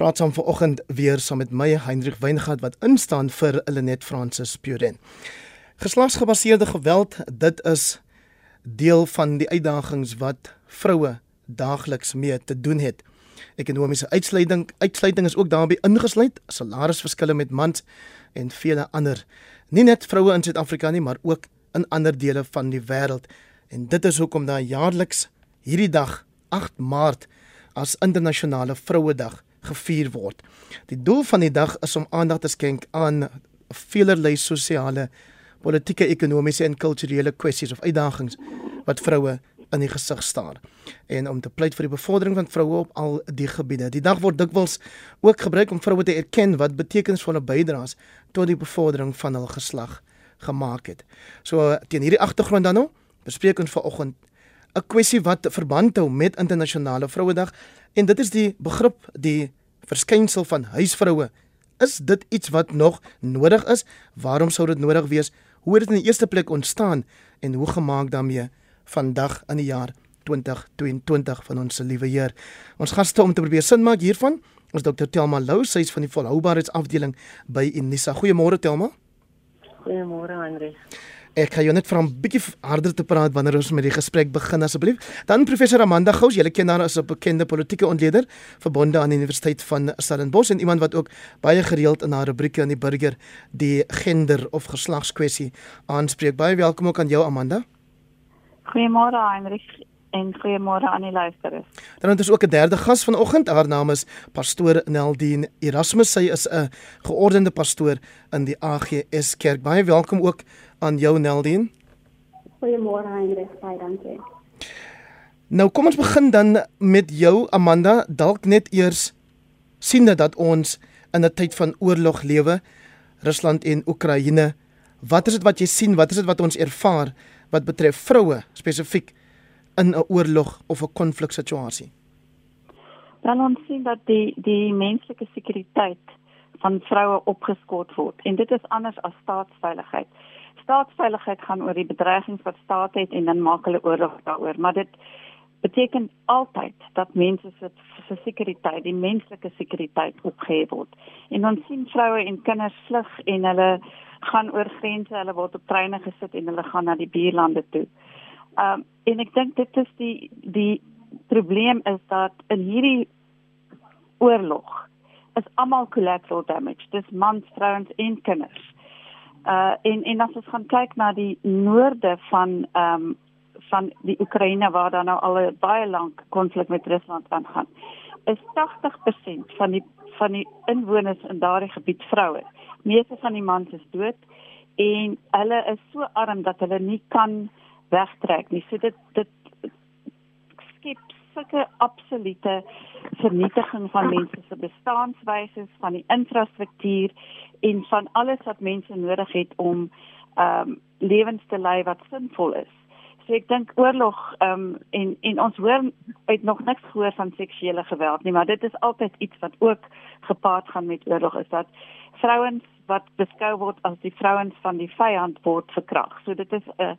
praat saam vanoggend weer saam met my Hendrik Weingart wat instaan vir Lenet Francis Puren. Geslagsgebaseerde geweld, dit is deel van die uitdagings wat vroue daagliks mee te doen het. Ekonomiese uitsluiting uitsluiting is ook daarbey ingesluit, salarisverskille met mans en vele ander. Nie net vroue in Suid-Afrika nie, maar ook in ander dele van die wêreld. En dit is hoekom daar jaarliks hierdie dag 8 Maart as internasionale vrouedag gevier word. Die doel van die dag is om aandag te skenk aan velerlei sosiale, politieke, ekonomiese en kulturele kwessies of uitdagings wat vroue in die gesig staar en om te pleit vir die bevordering van vroue op al die gebiede. Die dag word dikwels ook gebruik om vroue te erken wat betekenisvolle bydraes tot die bevordering van hul geslag gemaak het. So teen hierdie agtergrond dan nou, bespreek ons vanoggend 'n kwessie wat verband hou met internasionale vrouedag en dit is die begrip die verskynsel van huisvroue. Is dit iets wat nog nodig is? Waarom sou dit nodig wees? Hoe het dit in die eerste plek ontstaan en hoe gemaak daarmee vandag in die jaar 2022 van ons liewe Heer. Ons gaste om te probeer sin maak hiervan, ons Dr. Telma Lou, sy is van die volhoubaarheidsafdeling by Unisa. Goeiemôre Telma. Goeiemôre Andre. Ek kan jou net vra om bietjie harder te praat wanneer ons met die gesprek begin asseblief. Dan professor Amanda Gous, julle ken haar as 'n bekende politieke ontleder verbonde aan die Universiteit van Stellenbosch en iemand wat ook baie gereeld in haar rubrieke in die burger die gender of geslagskwessie aanspreek. Baie welkom ook aan jou Amanda. Goeiemôre Heinrich en goeiemôre aan die luisteraars. Dan het ons ook 'n derde gas vanoggend. Haar naam is pastoor Neldien Erasmus. Sy is 'n geordende pastoor in die AGS Kerk. Baie welkom ook aan jou Neldien. Goeiemôre Heinrich, baie dankie. Nou kom ons begin dan met jou Amanda, dalk net eers siende dat ons in 'n tyd van oorlog lewe, Rusland en Oekraïne. Wat is dit wat jy sien? Wat is dit wat ons ervaar wat betref vroue spesifiek in 'n oorlog of 'n konfliksituasie? Dan ons sien dat die die menslike sekuriteit van vroue opgeskort word en dit is anders as staatsveiligheid. Staatsveiligheid gaan oor die bedreigings wat staat het en dan maak hulle oorlog daaroor, maar dit beteken altyd dat mense se se sekuriteit, die menslike sekuriteit opgehef word. En ons sien vroue en kinders vlug en hulle gaan oor grense, hulle word op treine gesit en hulle gaan na die buurlande toe. Um en ek dink dit is die die probleem is dat in hierdie oorlog is almal collateral damage. Dis mans, vrouens en kinders. Uh en en as ons gaan kyk na die noorde van um van die Oekraïne waar daar nou al 'n baie lank konflik met Rusland aangaan, is 80% van die van die inwoners in daardie gebied vroue. Meeste van die mans is dood en hulle is so arm dat hulle nie kan wegtrek nie. So dit dit skep sulke absolute vernietiging van mense se bestaanswyse, van die infrastruktuur en van alles wat mense nodig het om ehm um, lewens te lei wat sinvol is. So ek dink oorlog ehm um, en en ons hoor uit nog niks gehoor van seksuele geweld nie, maar dit is altyd iets wat ook gepaard gaan met oorlog is dat vrouens wat beskou word as die vrouens van die vyand word verkrag. So dit is 'n uh, eh,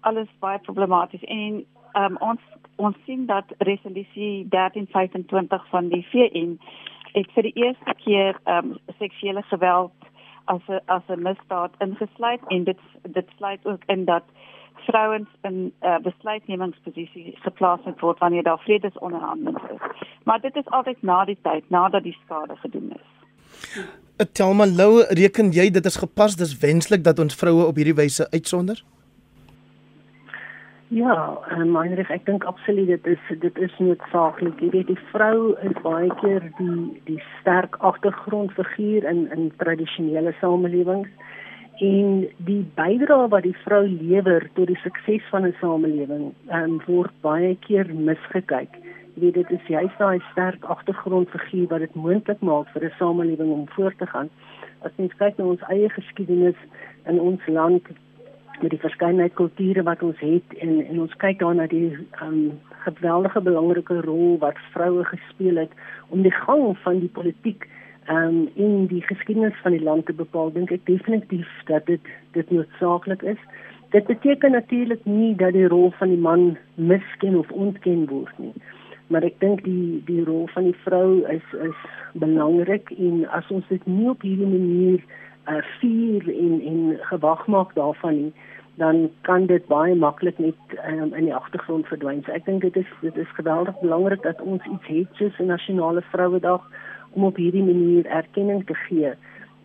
alles baie problematies en um, ons ons sien dat resolusie 1325 van die VN het vir die eerste keer um, seksuele geweld as 'n as 'n misdaad ingesluit en dit dit sluit ook in dat vrouens in uh, besluitnemingsposisie geplaas word wanneer daar vredesonderhandelinge is. Maar dit is altyd na die tyd nadat die skade gedoen is. Telma Lou, reken jy dit is gepas dis wenslik dat ons vroue op hierdie wyse uitsonder? Ja, en myner ek dink absoluut dit is dit is noodsaaklik. Jy weet die vrou is baie keer die die sterk agtergrondfiguur in in tradisionele samelewings en die bydrae wat die vrou lewer tot die sukses van 'n samelewing um, word baie keer misgekyk. Jy weet dit is juist daai sterk agtergrondfiguur wat dit moontlik maak vir 'n samelewing om voort te gaan. As mens kyk na ons eie geskiedenis in ons land met die verskeidenheid kulture wat ons het en en ons kyk daarna die um, geweldige belangrike rol wat vroue gespeel het om die gang van die politiek um, in die geskiedenis van die land te bepaal, dink ek definitief dat dit dit noodsaaklik is. Dit beteken natuurlik nie dat die rol van die man misken of ontken word nie. maar ek dink die die rol van die vrou is is belangrik en as ons dit nie op hierdie manier uh, vier en en gewag maak daarvan nie dan kan dit baie maklik net um, in die agtergrond verdwyn. So ek dink dit is dit is geweldig belangrik dat ons iets het soos 'n nasionale vrouedag om op hierdie manier erkenning te gee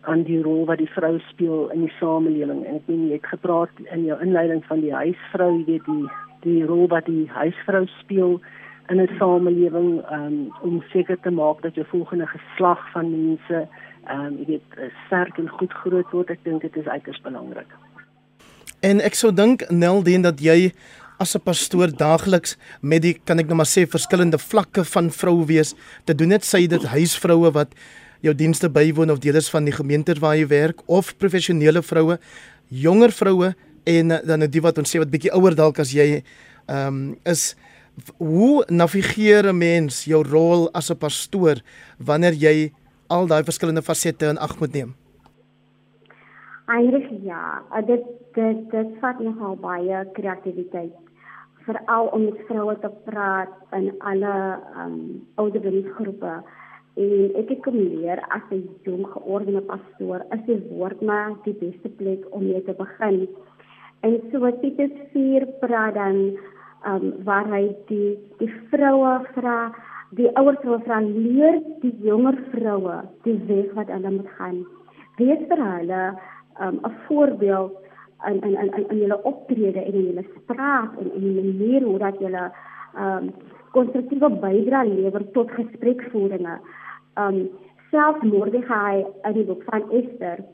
aan die rol wat die vrou speel in die samelewing. En ek meen jy het gepraat in jou inleiding van die huisvrou, jy weet die die rol wat die huisvrou speel in 'n samelewing um, om seker te maak dat jou volgende geslag van mense ehm um, jy weet sterk en goed groot word. Ek dink dit is uiters belangrik. En ek sou dink Neldien dat jy as 'n pastoor daagliks met die kan ek nou maar sê verskillende vlakke van vrou wees te doen net sy dit huisvroue wat jou dienste bywoon of deelers van die gemeente waar jy werk of professionele vroue, jonger vroue en dan die wat ons sê wat bietjie ouer dalk as jy ehm um, is hoe navigeer 'n mens jou rol as 'n pastoor wanneer jy al daai verskillende fasette in ag moet neem? Eintlik ja, dit dit dit vat nogal baie kreatiwiteit veral om met vroue te praat in alle um ouderdomsgroepe. En ek het kom leer as 'n jong geordende pastoor, is die woord maar die beste plek om mee te begin. En so wat Titus 4 praat dan um waar hy die die vroue vra, die ouer vroue vra leer die jonger vroue die weg wat hulle moet gaan. Wees vir hulle um, 'n voorbeeld in in in in julle optrede en in julle spraak en in die manier hoe dat julle um konstruktiewe bydrae lewer tot gesprekvoeringe. Um self Mordegai in die boek van Ester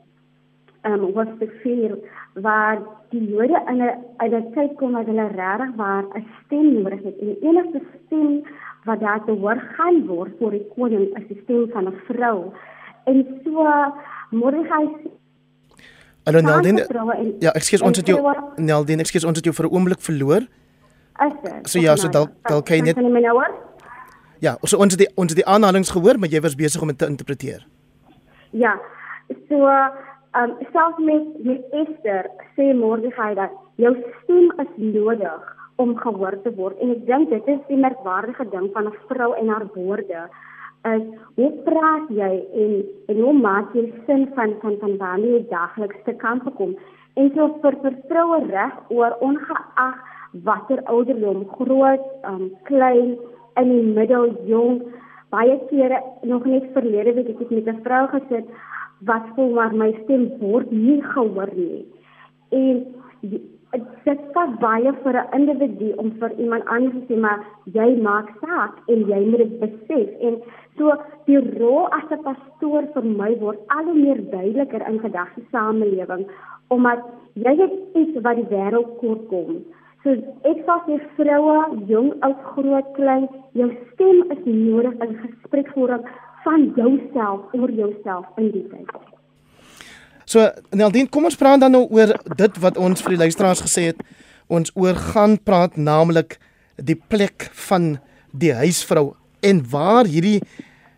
um was te veel waar die Jode in 'n in 'n tyd kom wat hulle regtig waar 'n stem nodig het en die enigste stem wat daar te hoor gaan word vir die koning is die stem van 'n vrou. En so Mordegai Hallo Neldin. Ja, ekskuus ons het jou Neldin, ekskuus ons het jou vir 'n oomblik verloor. Dit? So ja, so dalk dalk kan jy net nou Ja, so ons het die ons het die aanhalings gehoor, maar jy was besig om dit te interpreteer. Ja. So, ehm um, selfs met met Esther sê Mordegai dat jou stem is nodig om gehoor te word en ek dink dit is die merkwaardige ding van 'n vrou en haar woorde is hoe praat jy en en hoe maak jy sin van van van waarmee jy dagliks te kan kom en so vir vir vroue reg oor ongeag watter ouderdom groot um, klein in die middel jong baie kere nog net verlede week ek het met 'n vrou gesit wat voel maar my stem word nie gehoor nie. En dit vat baie vir 'n individu om vir iemand anders te sê maar jy maak saak en jy moet dit besef. En so die rol as 'n pastoor vir my word al hoe meer duideliker in gedagte samelewing omdat jy het iets wat die wêreld kort kom. So ek sê vir vroue jong oud groot klein jou stem is nodig in gesprekvoering van jouself oor jouself in die tyd So Neldien, kom ons praat dan nou oor dit wat ons vir die luisteraars gesê het. Ons oor gaan praat naamlik die plek van die huisvrou en waar hierdie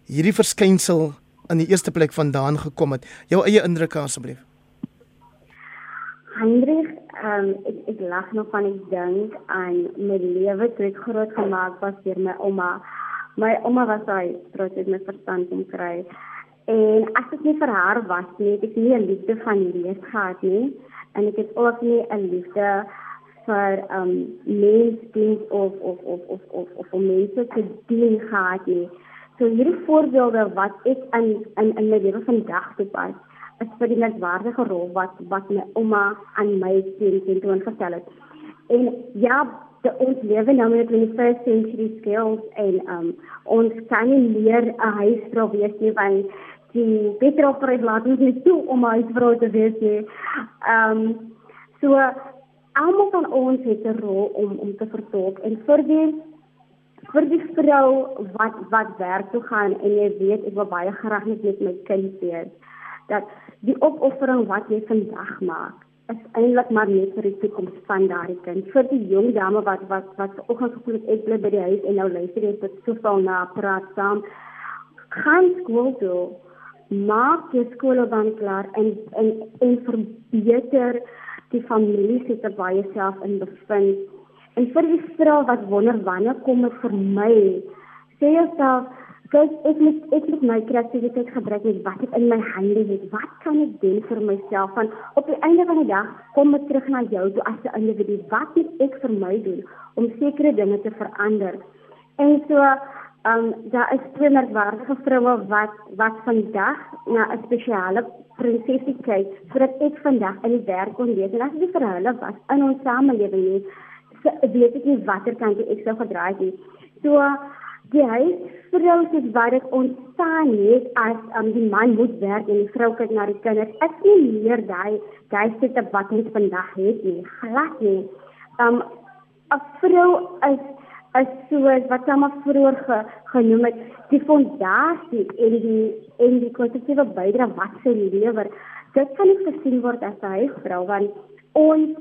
hierdie verskynsel in die eerste plek vandaan gekom het. Jou eie indrukke asseblief. Hendrik, um, ek ek lag nog van ek dink aan my lewe toe ek groot gemaak was deur my ouma. My ouma was hy, trots het my verstand om kry. En as dit nie vir haar was nie, het ek nie 'n liefde van lees gehad nie en ek het ook nie 'n liefde vir um mensdiens of of of of of of om mense te dien gehad nie. So hierdie voorbeelde wat ek in in in my lewe vandag toepas, is vir die menswaardige rol wat wat my ouma aan my sien teen toe ingestel het. En ja, de, ons lewe nou met die 21st century skills en um ons kan nie meer 'n huisvrou wees nie want die petrolprys laat ons nie toe om hy vrou te wees nie. Ehm um, so almal van ons het 'n rol om om te vertolk en vir die vir die vrou wat wat werk toe gaan en jy weet ek wil baie graag net met my kind wees dat die opoffering wat jy vandag maak is eintlik maar net vir die toekoms van daardie kind vir die jong dame wat wat wat vanoggend gevoel het ek bly by die huis en nou luister jy tot soveel na praat saam gaan skool toe maak jou skoolbaan klaar en en en verbeter die familie se te baie self in bevind. En vir die vrou wat wonder wanneer kom dit vir my Sê jouself, kyk ek moet ek moet my kreatiwiteit gebruik met wat ek in my hande het. Wat kan ek doen vir myself? Van op die einde van die dag kom ek terug na jou toe as 'n individu. Wat moet ek vir my doen om sekere dinge te verander? En so Um daar is twee merkwaardige vroue wat wat vandag na 'n spesiale prinsesie kyk sodat ek vandag in die werk kon wees en as dit vir hulle was in ons samelewing nie so weet ek nie watter kant ek sou gedraai het. So die huis vrou wat dit ontstaan het as um, die man moet werk en die vrou kyk na die kinders. Ek sien meer daai daai sit wat ons vandag het nie. Glad nie. Um 'n vrou is is soos wat Sama vroeër ge, genoem het, die fondasie en die en die konstruktiewe bydrae wat sy lewer. Dit kan nie gesien word as 'n huisvrou want ons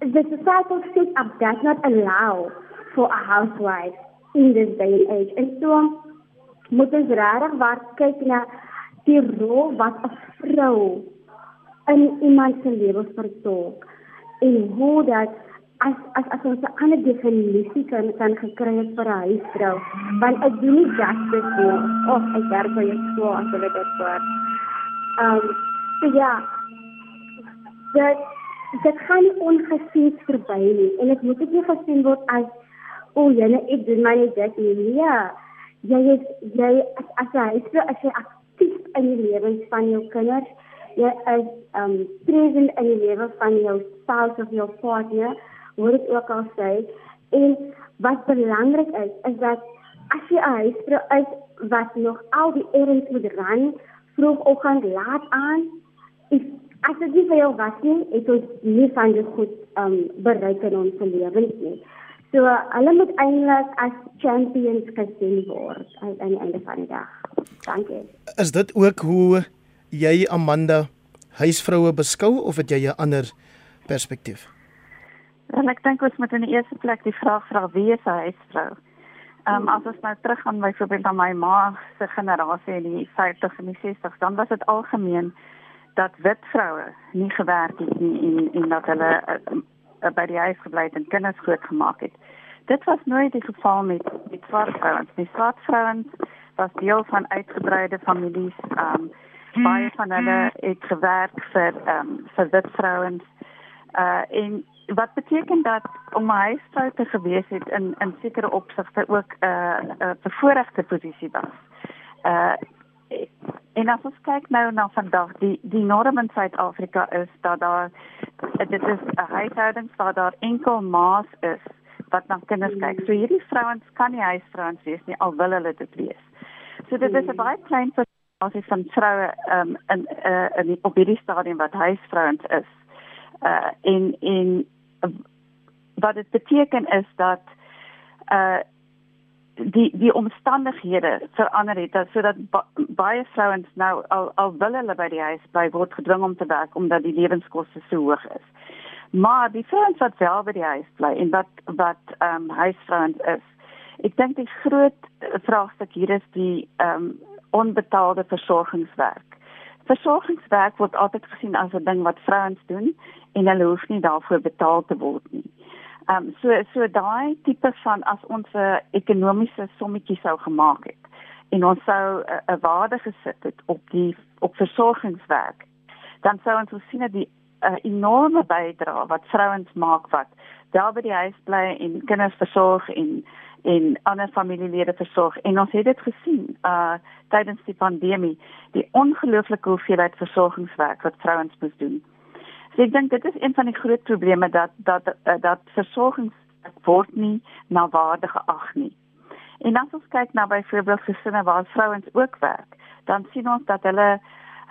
the societal set up does not allow for a housewife in this day and age. En so moet ons regtig waar kyk na die rol wat 'n vrou in iemand se lewe vertolk en hoe dat as as as ons 'n ander definisie kan kan gekry het vir 'n huisvrou want ek doen nie justice nie of ek werk by 'n skool as hulle dit voor. Ehm so ja. Dit dit gaan nie ongesien verby nie en dit moet nie gesien word as o, oh, jene ek doen my dit nie. Ja. Jy is jy as as 'n huisvrou as jy aktief in die lewens van jou kinders jy is um present in die lewe van jou spouse of jou partner hoe dit ook al sê. En wat belangrik is is dat as jy 'n huisvrou is wat nog al die errands moet ran vroegoggend laat aan is as dit nie vir jou was nie het ons nie van dit goed um, bereik in ons lewens nie. So hulle moet eintlik as champions gesien word aan die einde van die dag. Dankie. Is dit ook hoe jy Amanda huisvroue beskou of het jy 'n ander perspektief En ek dink ons moet in die eerste plek die vraag vra wie is 'n huisvrou? Ehm um, as ons nou teruggaan byvoorbeeld aan my ma se generasie in die 50s en die 60s, dan was dit algemeen dat wit vroue nie gewerk het nie en en dat hulle uh, uh, by die huis gebly het en kinders grootgemaak het. Dit was nooit die geval met met swart vrouens. Die swart vrouens was deel van uitgebreide families. Ehm um, baie van hulle het gewerk vir ehm um, vir wit vrouens. Uh en wat beteken dat om my huisvrou te gewees het in in sekere opsigte ook 'n uh, 'n uh, bevoordeelde posisie was. Uh en as ons kyk nou na vandag die die norm in Suid-Afrika is dat daar dit is 'n huishouding waar daar enkel ma's is wat na kinders kyk. So hierdie vrouens kan nie huisvrouens wees nie al wil hulle dit wees. So dit is 'n baie klein persentasie van vroue um, in uh, in die, op hierdie stadium wat huisvrouens is. Uh en en wat dit beteken is dat uh die die omstandighede verander het dat sodat ba baie vrouens nou al al wil hulle by die huis bly word gedwing om te werk omdat die lewenskoste so hoog is. Maar die vrouens wat wel by die huis bly en wat wat ehm um, huisvrouens is. Ek dink die groot vraagstuk hier is die ehm um, onbetaalde versorgingswerk. Versorgingswerk word altyd gesien as 'n ding wat vrouens doen en hulle hoef nie daarvoor betaal te word nie. Ehm um, so so daai tipe van as ons 'n ekonomiese sommetjie sou gemaak het en ons sou 'n waarde gesit het op die op versorgingswerk, dan sou ons sien dat die 'n uh, enorme bydrae wat vrouens maak wat daar by die huis bly en kinders versorg en en ander familielede versorg en ons het dit gesien uh tydens die pandemie die ongelooflike hoeveelheid versorgingswerk wat vrouens moes doen. So ek dink dit is een van die groot probleme dat dat uh, dat versorgings word nie na waarde geag nie. En as ons kyk na byvoorbeeld gesinne waar vrouens ook werk, dan sien ons dat hulle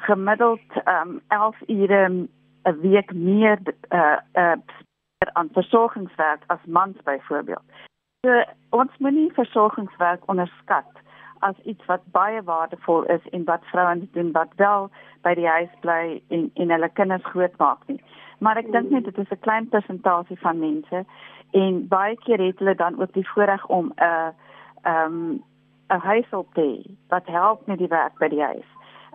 gemiddeld um 11 ure 'n week meer uh uh aan versorgingswerk as mans byvoorbeeld. So ons moenie versorgingswerk onderskat as iets wat baie waardevol is en wat vrouens doen wat wel by die huis bly en en hulle kinders grootmaak nie. Maar ek dink net dit is 'n klein persentasie van mense en baie keer het hulle dan ook die voorreg om 'n uh, ehm um, 'n huishulp te wat help met die werk by die huis.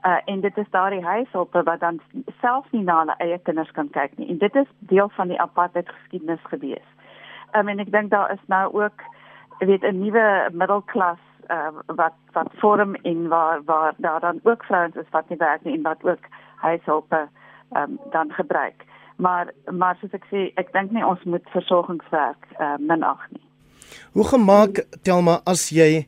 Uh en dit is daardie huishulp wat dan self nie na hulle eie kinders kan kyk nie. En dit is deel van die apartheid geskiedenis gewees. Um, en ek dink daar is nou ook weet 'n nuwe middelklas uh, wat wat vorm en waar waar daar dan ook vrouens is wat nie werk nie en wat ook huishulpe um, dan gebruik. Maar maar soos ek sê, ek dink nie ons moet versorgingswerk uh, minag nie. Hoe gemaak Telma as jy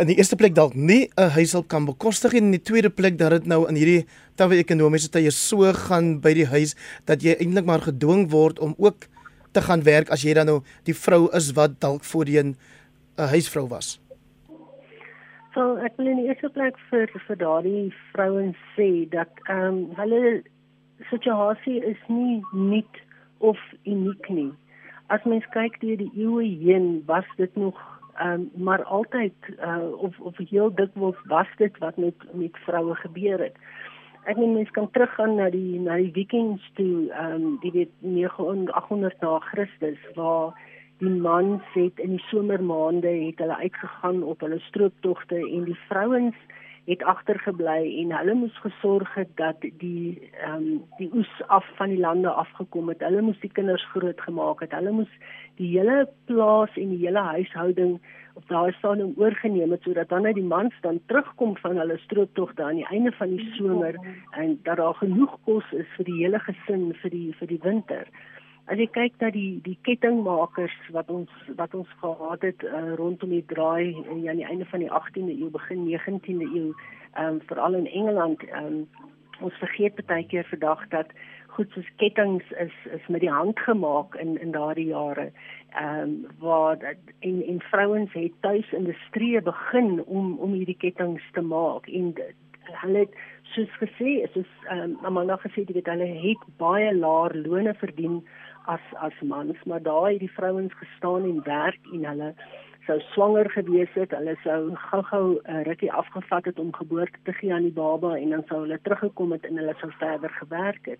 in die eerste plek dalk nie 'n huishulp kan bekostig en in die tweede plek dat dit nou in hierdie tawe ekonomiese tye so gaan by die huis dat jy eintlik maar gedwing word om ook te gaan werk as jy dan nou die vrou is wat dalk voorheen 'n huisvrou was. So ek wil in die eerste plek vir vir daardie vrouens sê dat ehm um, hulle situasie is nie nuut of uniek nie. As mens kyk deur die eeue heen, was dit nog um, maar altyd uh, of of heel dikwels was dit wat met met vroue gebeur het. Ek meen mense kan teruggaan na die na die Vikings toe, ehm um, die weet 800 na Christus waar die mans het in die somermaande het hulle uitgegaan op hulle strooptogte en die vrouens het agtergebly en hulle moes gesorg het dat die ehm um, die oes af van die lande afgekom het. Hulle moes die kinders grootgemaak het. Hulle moes die hele plaas en die hele huishouding op daai stadium oorgeneem het sodat dan net die mans dan terugkom van hulle strooptogte aan die einde van die somer en dat daar genoeg kos is vir die hele gesin vir die vir die winter. As jy kyk na die die kettingmakers wat ons wat ons gehad het uh, rondom die draai in aan die einde van die 18de eeu begin 19de eeu, ehm um, veral in Engeland, ehm um, ons vergeet baie keer vandag dat goed soos kettings is is met die hand gemaak in in daardie jare. Ehm um, waar dat, en en vrouens het tuis industrie begin om om hierdie kettings te maak en hulle het soos gesê, soos ehm um, Amanda gesê het, hulle het baie laer lone verdien as as mans, maar daar het die vrouens gestaan en werk en hulle sou swanger gewees het, hulle sou gou-gou 'n uh, rukkie afgevat het om geboorte te gee aan die baba en dan sou hulle teruggekom het en hulle sou verder gewerk het.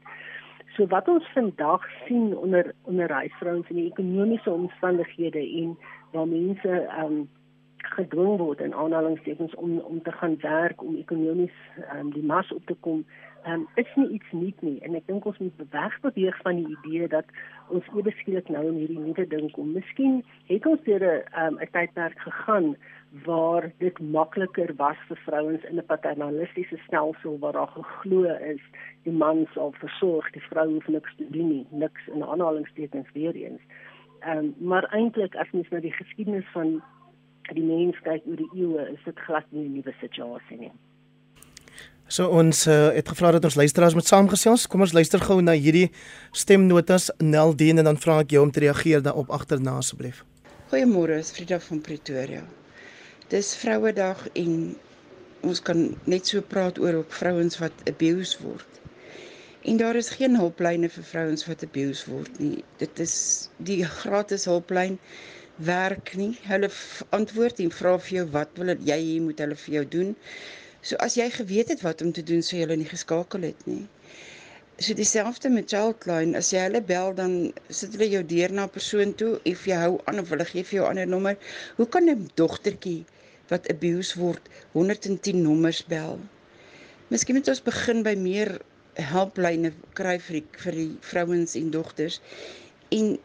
So wat ons vandag sien onder onder huisvrouens en die ekonomiese omstandighede en waar mense um gedwing word in aanhalingstekens om om te gaan werk om ekonomies um, die mas op te kom um, is nie iets nuut nie en ek dink ons moet weg beweeg van die idee dat ons ewe skielik nou in hierdie nuwe ding kom. Miskien het ons deur 'n um, tydperk gegaan waar dit makliker was vir vrouens in 'n paternalistiese stelsel waar daar geglo is die man sal versorg, die vrou hoef niks te doen nie, niks in aanhalingstekens weer eens. Ehm um, maar eintlik as mens na die geskiedenis van die mens kyk oor die eeue, is dit glad nie 'n nuwe situasie nie. So ons uh, het gevra dat ons luisteraars met saamgesels. Kom ons luister gou na hierdie stemnotas Neldien en dan vra ek jou om te reageer daarop agterna asseblief. Goeiemôre, is Frida van Pretoria. Dis Vrouedag en ons kan net so praat oor op vrouens wat abused word. En daar is geen hulplyne vir vrouens wat abused word nie. Dit is die gratis hulplyn werk nie. Hulle antwoord en vra vir jou wat wil jy hier moet hulle vir jou doen? So as jy geweet het wat om te doen, sou jy hulle nie geskakel het nie. So dieselfde met Childline, as jy hulle bel dan sit hulle jou deur na 'n persoon toe of jy hou aan of hulle gee vir jou 'n ander nommer. Hoe kan 'n dogtertjie wat abuse word 110 nommers bel? Miskien moet ons begin by meer helplyne kry vir die, vir die vrouens en dogters. En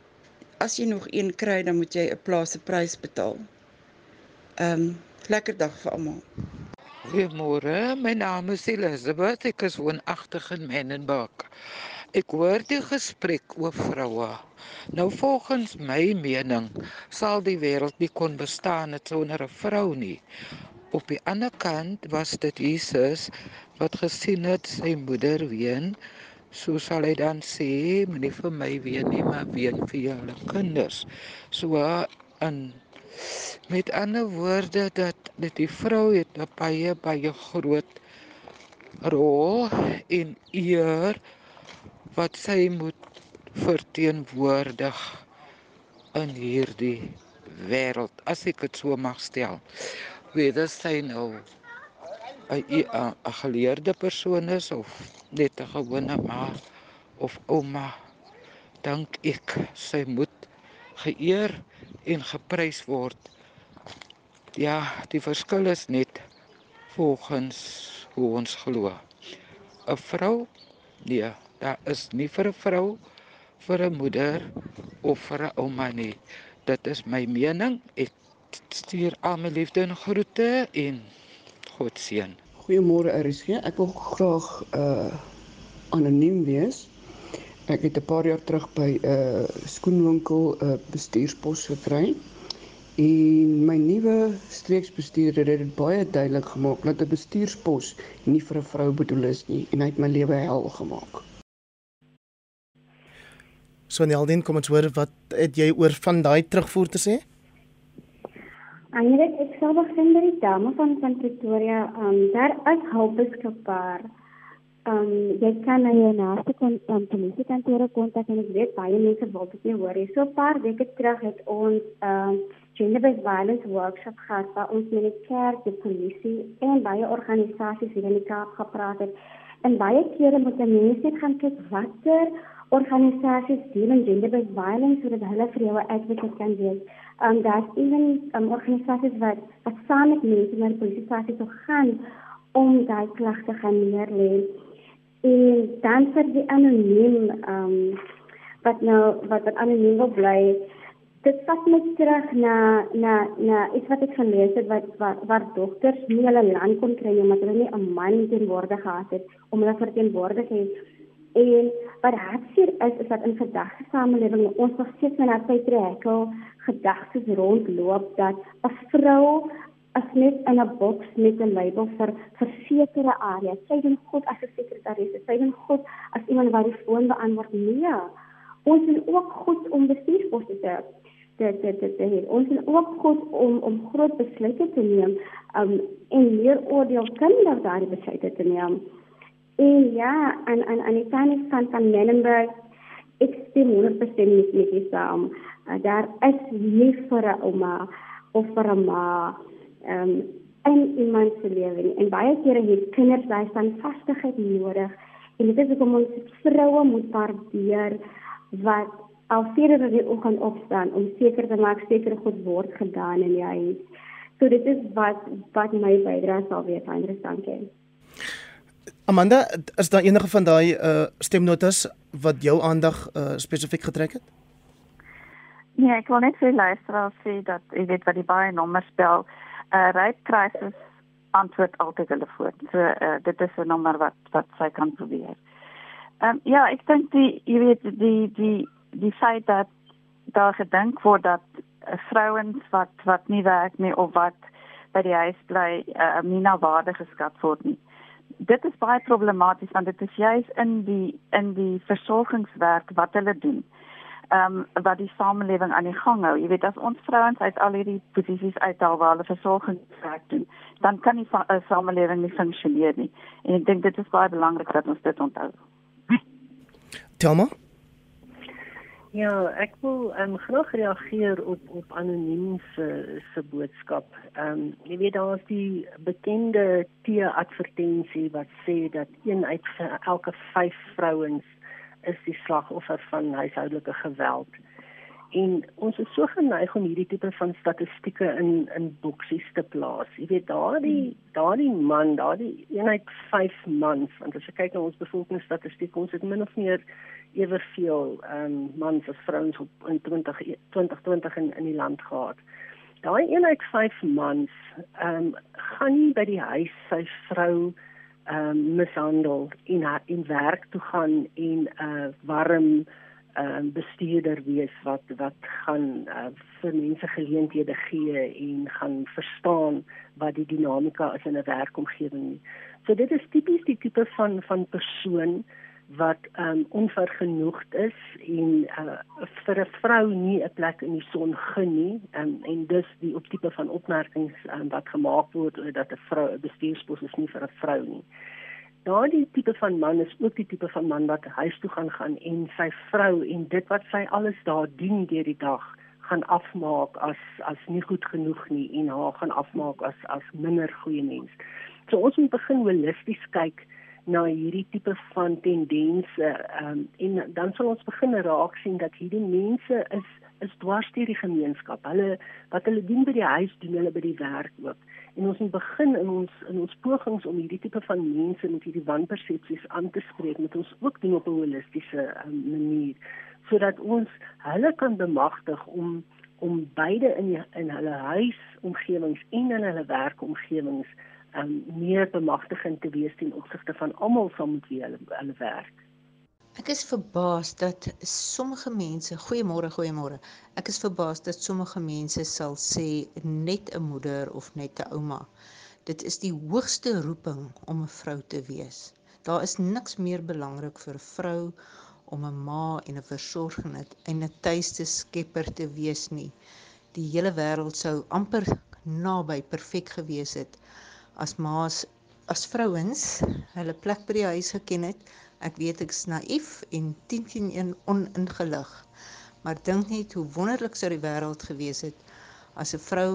as jy nog een kry, dan moet jy 'n plaaslike prys betaal. Ehm um, lekker dag vir almal. Goeiemôre, my naam is Elizabeth. Ek is woonagtig in Menenberg. Ek hoor die gesprek oor vroue. Nou volgens my mening sal die wêreld nie kon bestaan sonder 'n vrou nie. Op die ander kant was dit Jesus wat gesien het sy moeder ween. So sal hy dan sê, moenie vir my ween nie, maar ween vir julle kinders. So 'n Met ander woorde dat dit die vrou het baie baie groot rol in eer wat sy moet verteenwoordig in hierdie wêreld as ek dit so mag stel. Weder sy nou 'n 'n geleerde persoon is of net 'n gewone ma of ouma, dink ek sy moet geëer en geprys word. Ja, die verskil is net volgens hoe ons glo. 'n Vrou? Nee, daar is nie vir 'n vrou vir 'n moeder of vir 'n ouma nie. Dit is my mening. Ek stuur al my liefde en groete en God seën. Goeiemôre RSG. Ek wil graag uh anoniem wees. Ek het 'n paar jaar terug by 'n uh, skoenwinkel 'n uh, bestuurspos gekry. En my nuwe streeksbestuurder het dit baie duidelik gemaak dat 'n bestuurspos nie vir 'n vrou bedoel is nie en hy het my lewe hel gemaak. So Neldin, kom ons hoor wat het jy oor van daai terugvoer te sê? Eintlik ek sou begin by die dame van van Pretoria. Ehm um, daar is hulp beskikbaar. Ehm um, jy kan na jou naaste kon um, polisie kantoor kontak en ek weet baie mense wil dit nie hoor nie. So 'n paar weke terug het ons ehm um, gender-based violence workshop gehad waar ons met die kerk, die polisie en baie organisasies hier in die Kaap gepraat het. En baie kere moet mense net gaan kyk watter organisasies deel in gender-based violence sodat hulle vir jou advocate kan wees. Um daar's ewen um, organisasies wat wat saam met mense na die polisiestasie toe gaan om daai klagte gaan neerlê. En dan vir die anoniem um wat nou wat wat anoniem wil bly dit vat my terug na na na iets wat ek gelees het wat waar, waar dogters nie hulle land kon kry omdat hulle nie 'n man teenwoordig gehad het om hulle verteenwoordig het en wat hartseer is is dat in gedagte samelewing ons nog steeds met daai patriarchal gedagtes rondloop dat 'n vrou as net in 'n boks met 'n label vir vir sekere areas sy doen goed as 'n sekretaris sy doen goed as iemand wat die foon beantwoord. Nee ons is ook goed om bestuursposte te dit dit dit dit ons is ook goed om om groot besluite te neem um en meer oordeel kundig daardie besluite te neem. En ja, en en en die tannie van van Menenberg ek stem 100% met met die saam. Uh, daar is nie vir 'n ouma of vir 'n ma um in iemand se lewe nie. En baie kere het kinders daai standvastigheid nodig. En dit is hoekom ons vroue moet waardeer wat al dat jy ook gaan opstaan om seker te maak seker goed word gedaan in jou huis. So dit is wat wat my bydrae sal wees aan dankie. Amanda, is daar enige van daai uh stemnotas wat jou aandag uh spesifiek getrek het? Nee, ek wil net vir luisteraars sê dat jy weet wat die baie nommers bel. Uh rape crisis antwoord altyd hulle voor. So uh dit is 'n nommer wat wat sy kan probeer. Ehm um, ja, ek dink die jy weet die die die feit dat daar gedink word dat uh, vrouens wat wat nie werk nie of wat by die huis bly uh, nie na waarde geskat word nie. Dit is baie problematies want dit is juis in die in die versorgingswerk wat hulle doen. Ehm um, wat die samelewing aan die gang hou. Jy weet as ons vrouens uit al hierdie posisies uithaal waar hulle versorgingswerk doen, dan kan die uh, samelewing nie funksioneer nie. En ek dink dit is baie belangrik dat ons dit onthou. Telma Ja, ek wil um, graag reageer op op anoniem se se boodskap. Ehm um, jy weet daar's die bekende tee advertensie wat sê dat een uit elke 5 vrouens is die slagoffer van huishoudelike geweld. En ons is so geneig om hierdie tipe van statistieke in in boksies te plaas. Jy weet daardie daardie man, daardie een uit 5 mans, want as jy kyk na ons bevolkingsstatistiek, ons het min of meer eweveel ehm um, mans as vrouens op in 20 2020 in in die land gehad. Daai een uit 5 mans ehm um, gaan nie by die huis sy vrou ehm um, mishandel en in werk toe gaan en 'n uh, warm ehm uh, bestuurder wees wat wat gaan uh, vir mense geleenthede gee en gaan verstaan wat die dinamika is in 'n werkomgewing. So dit is tipies die tipe van van persoon wat um onvergenoegd is en uh, vir 'n vrou nie 'n plek in die son gun nie um, en dus die op tipe van opmerkings um, wat gemaak word oor dat 'n vrou 'n bestuurspos is nie vir 'n vrou nie. Daardie tipe van man is ook die tipe van man wat huis toe gaan gaan en sy vrou en dit wat sy alles daar doen deur die dag gaan afmaak as as nie goed genoeg nie en haar gaan afmaak as as minder goeie mens. So ons moet begin holisties kyk na hierdie tipe van tendense um, en dan sal ons begin raak sien dat hierdie mense is is dwars deur die gemeenskap. Hulle wat hulle doen by die huis doen hulle by die werk ook. En ons moet begin in ons in ons pogings om hierdie tipe van mense met hierdie wanpersepsies aan te spreek met ons ook doen op 'n holistiese um, manier sodat ons hulle kan bemagtig om om beide in in hulle huisomgewings en in hulle werkomgewings um, meer bemagtigend te wees ten opsigte van almal saam met wie hulle hulle werk. Ek is verbaas dat sommige mense, goeiemôre, goeiemôre. Ek is verbaas dat sommige mense sal sê net 'n moeder of net 'n ouma. Dit is die hoogste roeping om 'n vrou te wees. Daar is niks meer belangrik vir 'n vrou om 'n ma en 'n versorger en 'n tuiste skepper te wees nie. Die hele wêreld sou amper naby perfek gewees het as ma's as vrouens hulle plek by die huis geken het. Ek weet ek's naïef en 10 teen 1 oningelig. Maar dink net hoe wonderlik sou die wêreld gewees het as 'n vrou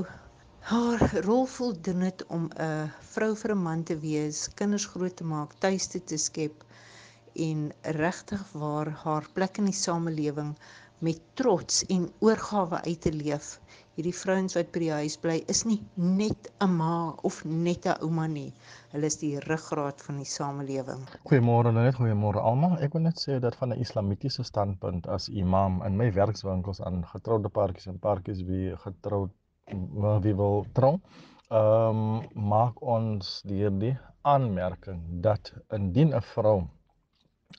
haar rol voldoen het om 'n vrou vir 'n man te wees, kinders groot te maak, tuiste te skep en regtig waar haar plek in die samelewing met trots en oorgawe uit te leef. Hierdie vrouens wat by die huis bly is nie net 'n ma of net 'n ouma nie. Hulle is die ruggraat van die samelewing. Goeiemôre net, goeiemôre almal. Ek wil net sê dat van 'n islamitiese standpunt as imam in my werkswinkels aan getroude paartjies en paartjies wie getroud wie wil trou. Ehm um, maak ons hierdie aanmerking dat indien 'n vrou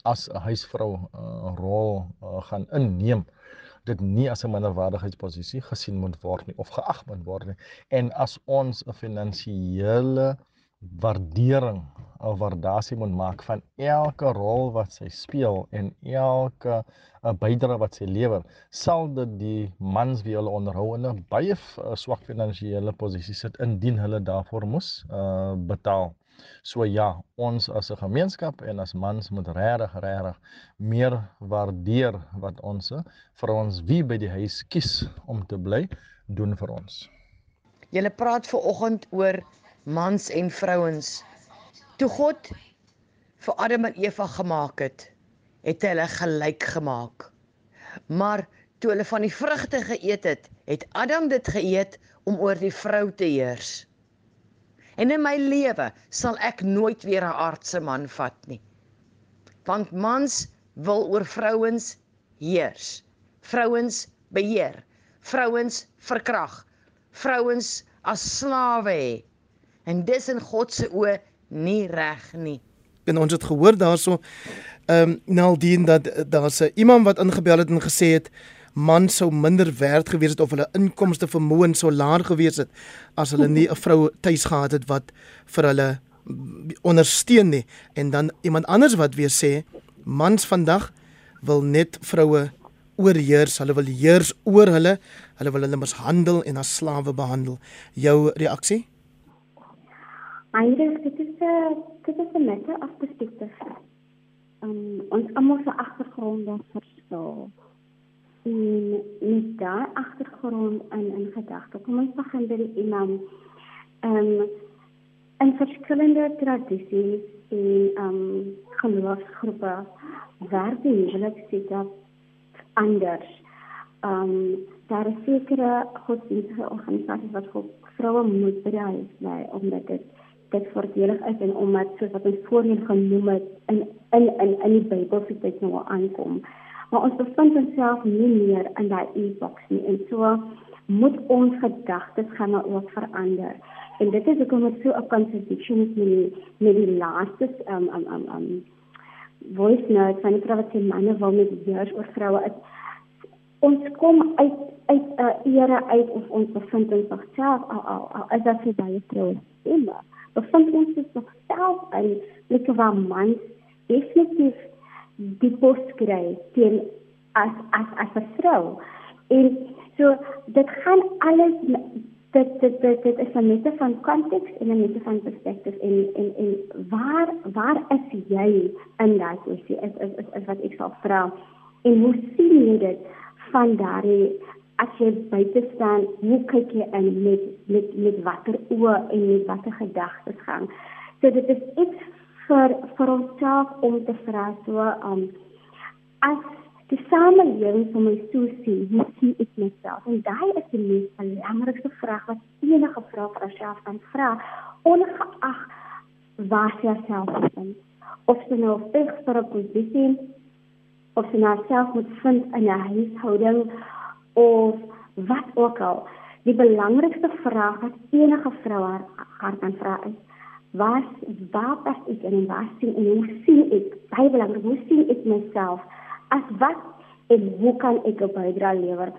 as 'n huisvrou 'n uh, rol uh, gaan inneem dit nie as 'n minderwaardigheidsposisie gesien moet word nie of geag moet word nie en as ons 'n finansiële waardering of waardasie moet maak van elke rol wat sy speel en elke uh, bydrae wat sy lewer, sal dit die mans wie hulle onderhou in 'n baie uh, swak finansiële posisie sit indien hulle daarvoor moes uh, betaal. So ja, ons as 'n gemeenskap en as mans moet regtig regtig meer waardeer wat ons vir ons wie by die huis kies om te bly doen vir ons. Julle praat ver oggend oor mans en vrouens. Toe God vir Adam en Eva gemaak het, het hy hulle gelyk gemaak. Maar toe hulle van die vrugte geëet het, het Adam dit geëet om oor die vrou te heers. En in my lewe sal ek nooit weer 'n aardse man vat nie. Want mans wil oor vrouens heers. Vrouens beheer. Vrouens verkrag. Vrouens as slawe hê en dis in God se oë nie reg nie. En ons het gehoor daarso ehm um, Naldien dat daar's 'n iemand wat ingebel het en gesê het man sou minder werd gewees het of hulle inkomste vermoë sou laag gewees het as hulle nie 'n vrou tuis gehad het wat vir hulle ondersteun nie en dan iemand anders wat weer sê mans vandag wil net vroue oorheers, hulle wil heers oor hulle, hulle wil hulle mishandel en as slawe behandel. Jou reaksie? Eintlik dit is 'n dit is 'n mette of perspektief. Um ons almal se agtergronde verskil. En met daai agtergrond in in gedagte, kom ons begin by die imam. Um in verskillende tradisies en um geloofsgroepe werk die huwelikssituasie anders. Um daar is sekere godsdienstige organisasies wat vroue moet by die huis bly omdat dit dit voordelig is en omdat soos wat ons voorheen genoem het in in in in die Bybel se tyd nou aankom. Maar ons bevind onsself nie meer in daai e-boks nie en so moet ons gedagtes gaan nou ook verander. En dit is hoekom dit so 'n contradiction is met die, met die laaste um um um um voice note van die private manne wat met jare oor vroue is ons kom uit uit 'n uh, era uit of ons bevind ons self al al, al is dit vir baie vroue. Immer bevind ons ons self in plekke waar mans definitief die pos kry teen as as as 'n vrou. En so dit gaan alles dit dit dit, dit is 'n mete van konteks en 'n mete van perspektief en en en waar waar is jy in daai kwessie is, is is is wat ek sal vra en hoe sien jy dit van daardie as jy buite staan, hoe kyk jy in met met met watter oë en met watter gedagtes gaan. So dit is iets vir vir onsself om te vra so um as die samelewing vir my so sien, hoe sien ek myself? En daai is die mees belangrikste vraag wat enige vrou vir haarself kan vra, ongeag waar sy self is. Of sy nou op 'n posisie of sy nou self moet vind in 'n huishouding of wat ook al. Die belangrikste vraag wat enige vrou haar kan vra is: Wat waar pas ek in waar sien en hoe sien ek? Baie belangrik, hoe sien ek myself? As wat en hoe kan ek 'n bydrae lewer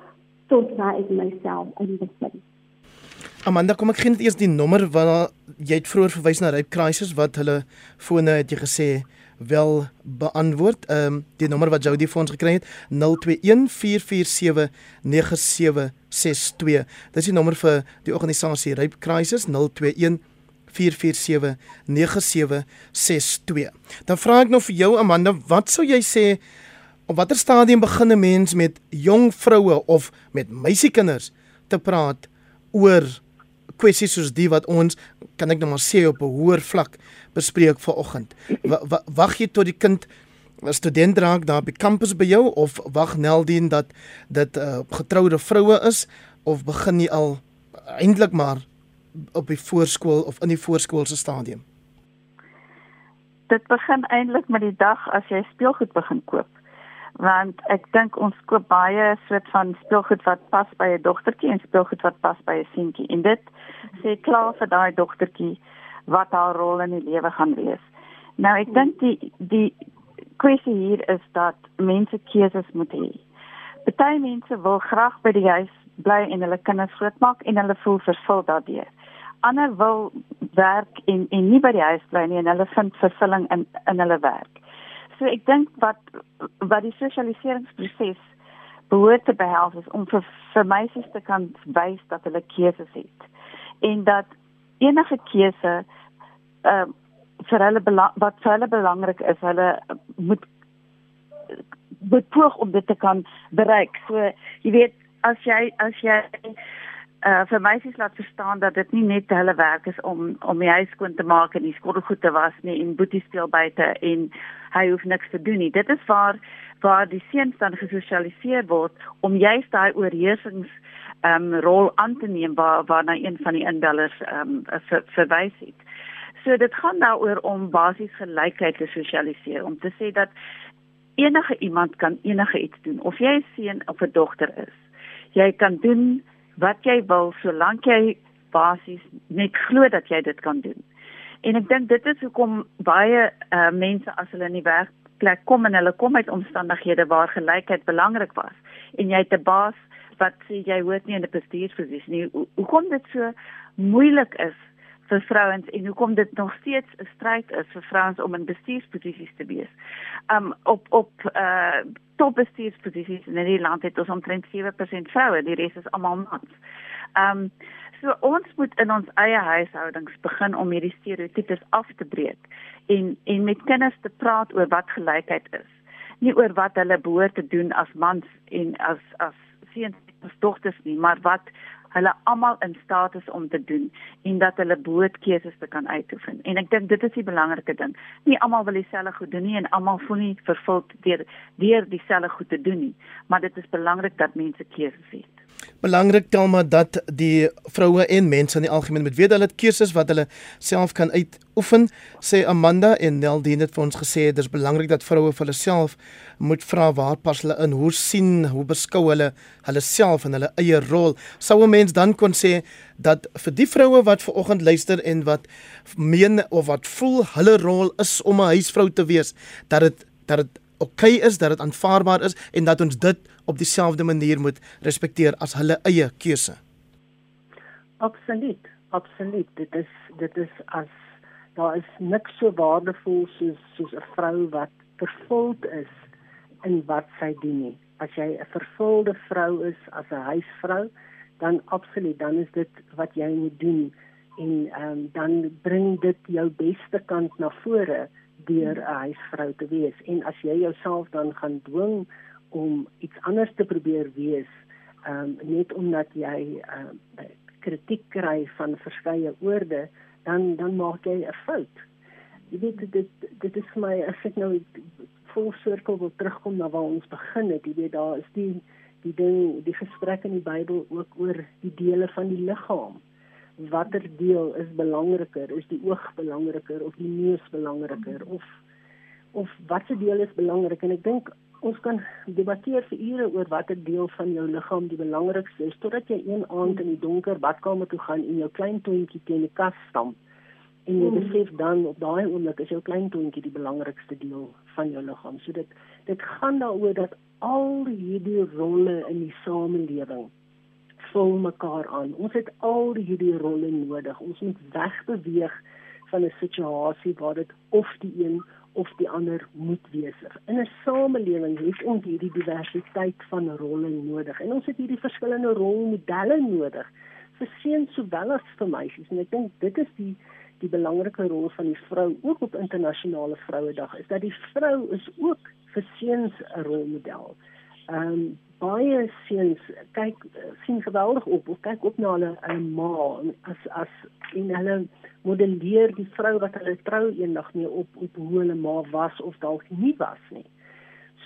tot waar ek myself in bevind? Amanda, kom ek gee net eers die nommer wat jy het vroeër verwys na Rape Crisis wat hulle fone het jy gesê wel beantwoord. Ehm um, die nommer wat Jody vir ons gekry het 0214479762. Dis die nommer vir die organisasie Rape Crisis 0214479762. Dan vra ek nou vir jou Amanda, wat sou jy sê op watter stadium begin 'n mens met jong vroue of met meisiekinders te praat oor kwessies soos die wat ons kan ek nou maar sê op 'n hoër vlak bespreek vanoggend. Wa, wa, wag jy tot die kind 'n student raak daar by kampus by jou of wag Neldien dat dit 'n uh, getroude vroue is of begin jy al eintlik maar op die voorskool of in die voorskoolse stadium? Dit begin eintlik met die dag as jy speelgoed begin koop want ek dink ons koop baie soort van speelgoed wat pas by 'n dogtertjie en speelgoed wat pas by 'n seentjie en dit sê klaar vir daai dogtertjie wat haar rol in die lewe gaan wees. Nou ek dink die die kwessie hier is dat mense keuses moet hê. Party mense wil graag by die huis bly en hulle kinders grootmaak en hulle voel vervul daardeur. Ander wil werk en en nie by die huis bly nie en hulle vind vervulling in in hulle werk. So ek dink wat wat die sosialiseringsproses behoort te behels is om vir vir meisies te kan wys dat hulle keuses het en dat enige keuse ehm uh, vir hulle wat vir hulle belangrik is, hulle moet bepoog om dit te kan bereik. So jy weet as jy as jy uh vir meisies laat verstaan dat dit nie net hulle werk is om om die huis skoon te maak en die skottelgoed te was nie en boetie speel buite en hy hoef niks te doen nie. Dit is waar waar die seuns dan gesosialiseer word om juist daai oorheersings ehm um, rol aan te neem waar waarna een van die inbellers ehm um, ver, verwys het. So dit gaan daaroor om basies gelykheid te sosialiseer om te sê dat enige iemand kan enige iets doen of jy 'n seun of 'n dogter is. Jy kan doen wat jy wil solank jy basies net glo dat jy dit kan doen. En ek dink dit is hoekom baie uh, mense as hulle in die werkplek kom en hulle kom uit omstandighede waar gelykheid belangrik was en jy het 'n baas wat sê jy hoort nie in 'n bestuursposisie nie. Hoekom dit so moeilik is vir vrouens en hoekom dit nog steeds 'n stryd is vir vrouens om in bestuursposisies te wees. Um op op uh topbestuursposisies in hierdie land het ons omtrent 7% vroue, die res is almal mans. Um so ons moet in ons eie huishoudings begin om hierdie stereotypes af te breek en en met kinders te praat oor wat gelykheid is. Nie oor wat hulle behoort te doen as mans en as as seuns en dogters nie, maar wat hulle almal in staat is om te doen en dat hulle boodkeuses te kan uitoefen. En ek dink dit is die belangrike ding. Nie almal wil dieselfde goed doen nie en almal voel nie vervuld deur deur dieselfde goed te doen nie, maar dit is belangrik dat mense keuses het. Belangrik tel maar dat die vroue en mense in die algemeen moet weet hulle het keuses wat hulle self kan uitoefen, sê Amanda en Neldien het vir ons gesê dis belangrik dat vroue vir hulle self moet vra waar pas hulle in, hoe sien, hoe beskou hulle hulle self en hulle eie rol. Sou 'n mens dan kon sê dat vir die vroue wat ver oggend luister en wat meen of wat voel hulle rol is om 'n huisvrou te wees, dat dit dat dit oukei okay is, dat dit aanvaarbaar is en dat ons dit op dieselfde manier moet respekteer as hulle eie keuse. Absoluut, absoluut. Dit is dit is as daar is niks so waardevol soos soos 'n vrou wat vervuld is in wat sy doen nie. As jy 'n vervulde vrou is as 'n huisvrou, dan absoluut, dan is dit wat jy moet doen en ehm um, dan bring dit jou beste kant na vore deur 'n huisvrou te wees. En as jy jouself dan gaan dwing om iets anders te probeer wees, um, net omdat jy uh, kritiek kry van verskeie oorde, dan dan maak jy 'n fout. Jy weet dit dit is vir my as ek nou vol sirkel wil terugkom na waar ons begin het. Jy weet daar is die die ding die gesprek in die Bybel ook oor die dele van die liggaam. Watter deel is belangriker? Is die oog belangriker of die neus belangriker of of watse deel is belangrik? En ek dink ons kan debatteer vir ure oor watter deel van jou liggaam die belangrikste is totdat jy een aand in die donker badkamer toe gaan en jou klein toontjie teen die kas stamp en jy hmm. besef dan op daai oomblik is jou klein toontjie die belangrikste deel van jou liggaam. So dit dit gaan daaroor dat al hierdie rolle in die samelewing vul mekaar aan. Ons het al hierdie rolle nodig. Ons moet wegbeweeg van 'n situasie waar dit of die een of die ander moet wees. In 'n samelewing het ons hierdie diversiteit van rolle nodig en ons het hierdie verskillende rolmodelle nodig vir seuns sowel as vir meisies en ek dink dit is die die belangrike rol van die vrou ook op internasionale vrouedag is dat die vrou is ook vir seuns 'n rolmodel. Ehm um, baie seuns kyk sien geweldig op of kyk op na hulle 'n ma as as en hulle modelleer die vrou wat hulle trou eendag mee op op hoe hulle ma was of dalk nie was nie.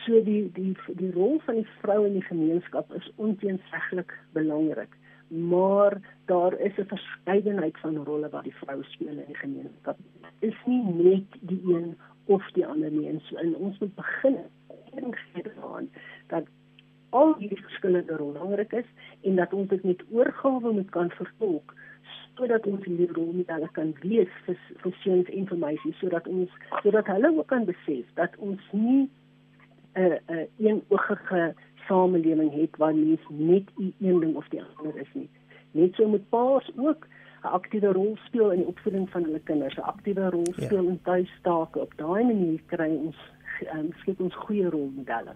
So die die die rol van die vrou in die gemeenskap is onteenseglik belangrik. Maar daar is 'n verskeidenheid van rolle wat die vrou speel in die gemeenskap. Is nie net die een of die ander nie. En so in ons moet begin en gee aan dat al hierdie verskillende rolle belangrik is en dat ons dit met oorgawe moet kan vertolk sodat ons hierdie rolmodelle kan wees vir vir seuns en vir meisies sodat ons sodat hulle ook kan besef dat ons nie 'n uh, 'n uh, eenoogige samelewing het waar mens net een ding of die ander is nie. Net so moet paas ook 'n aktiewe rol speel in die opvoeding van hulle kinders, 'n aktiewe rol ja. speel ja. in tuistake. Op daai manier kry ons um, skep ons goeie rolmodelle.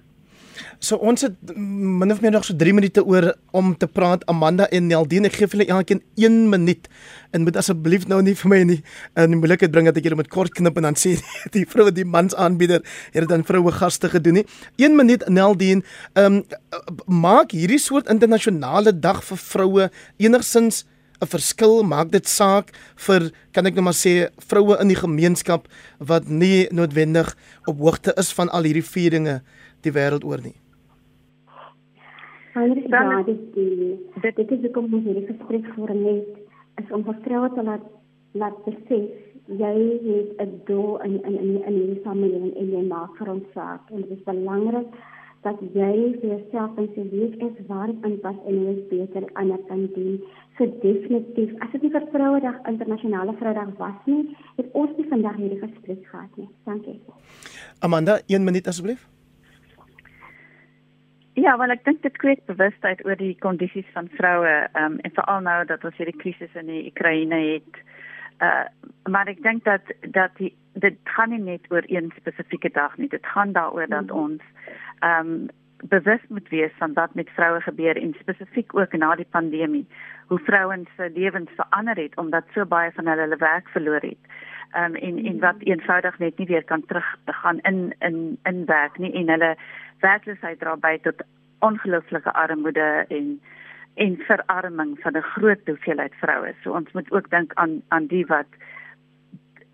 So ons het min of meer nog so 3 minute oor om te praat Amanda en Neldine. Ek gee vir julle elkeen 1 minuut en moet asseblief nou nie vir my nie in moeilikheid bring dat ek julle met kort knip en dan sê die vrou die mans aanbieder het dan vroue gaste gedoen nie. 1 minuut Neldine, ehm um, maak hierdie soort internasionale dag vir vroue enigsins 'n verskil maak dit saak vir kan ek nou maar sê vroue in die gemeenskap wat nie noodwendig op hoogte is van al hierdie vieringe die wêreld oor nie. Heinrich, ja, dit die dit dit is kom ons hierdie gesprek voor net is om vertroue te laat laat besef jy het 'n doel in in in in die samelewing en jy maak vir ons saak en dit is belangrik dat jy vir jouself en sê wie is waar dit aanpas en hoe beter ander kan doen. So definitief, as dit nie vir Vrouedag internasionale Vrouedag was nie, het ons nie vandag hierdie gesprek gehad nie. Dankie. Amanda, 1 minuut asseblief. Ja, wel ek dink dit kweek bewustheid oor die kondisies van vroue um, en veral nou dat ons hierdie krisis in die Oekraïne het. Uh maar ek dink dat dat die dit gaan nie net oor een spesifieke dag nie. Dit gaan daaroor dat -hmm. ons um bewus moet wees van wat met vroue gebeur en spesifiek ook na die pandemie hoe vrouens se lewens verander het omdat so baie van hulle hulle werk verloor het. Um en en wat eenvoudig net nie weer kan terug gaan in in in werk nie en hulle werkloosheid dra by tot ongelooflike armoede en en verarming van 'n groot hoeveelheid vroue. So ons moet ook dink aan aan die wat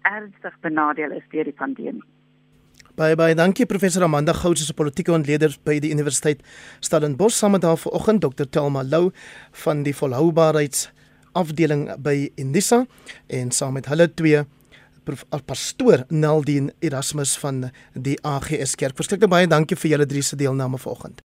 ernstig benadeel is deur die pandemie. Baie baie dankie professor Amanda Gouds as 'n politieke ontleder by die Universiteit Stellenbosch saam met haar vanoggend Dr Telma Lou van die volhoubaarheids afdeling by Indisa en saam met hulle twee pastoor Naldien Erasmus van die AGS Kerk. Verskriklik baie dankie vir julle drie se deelname vanoggend.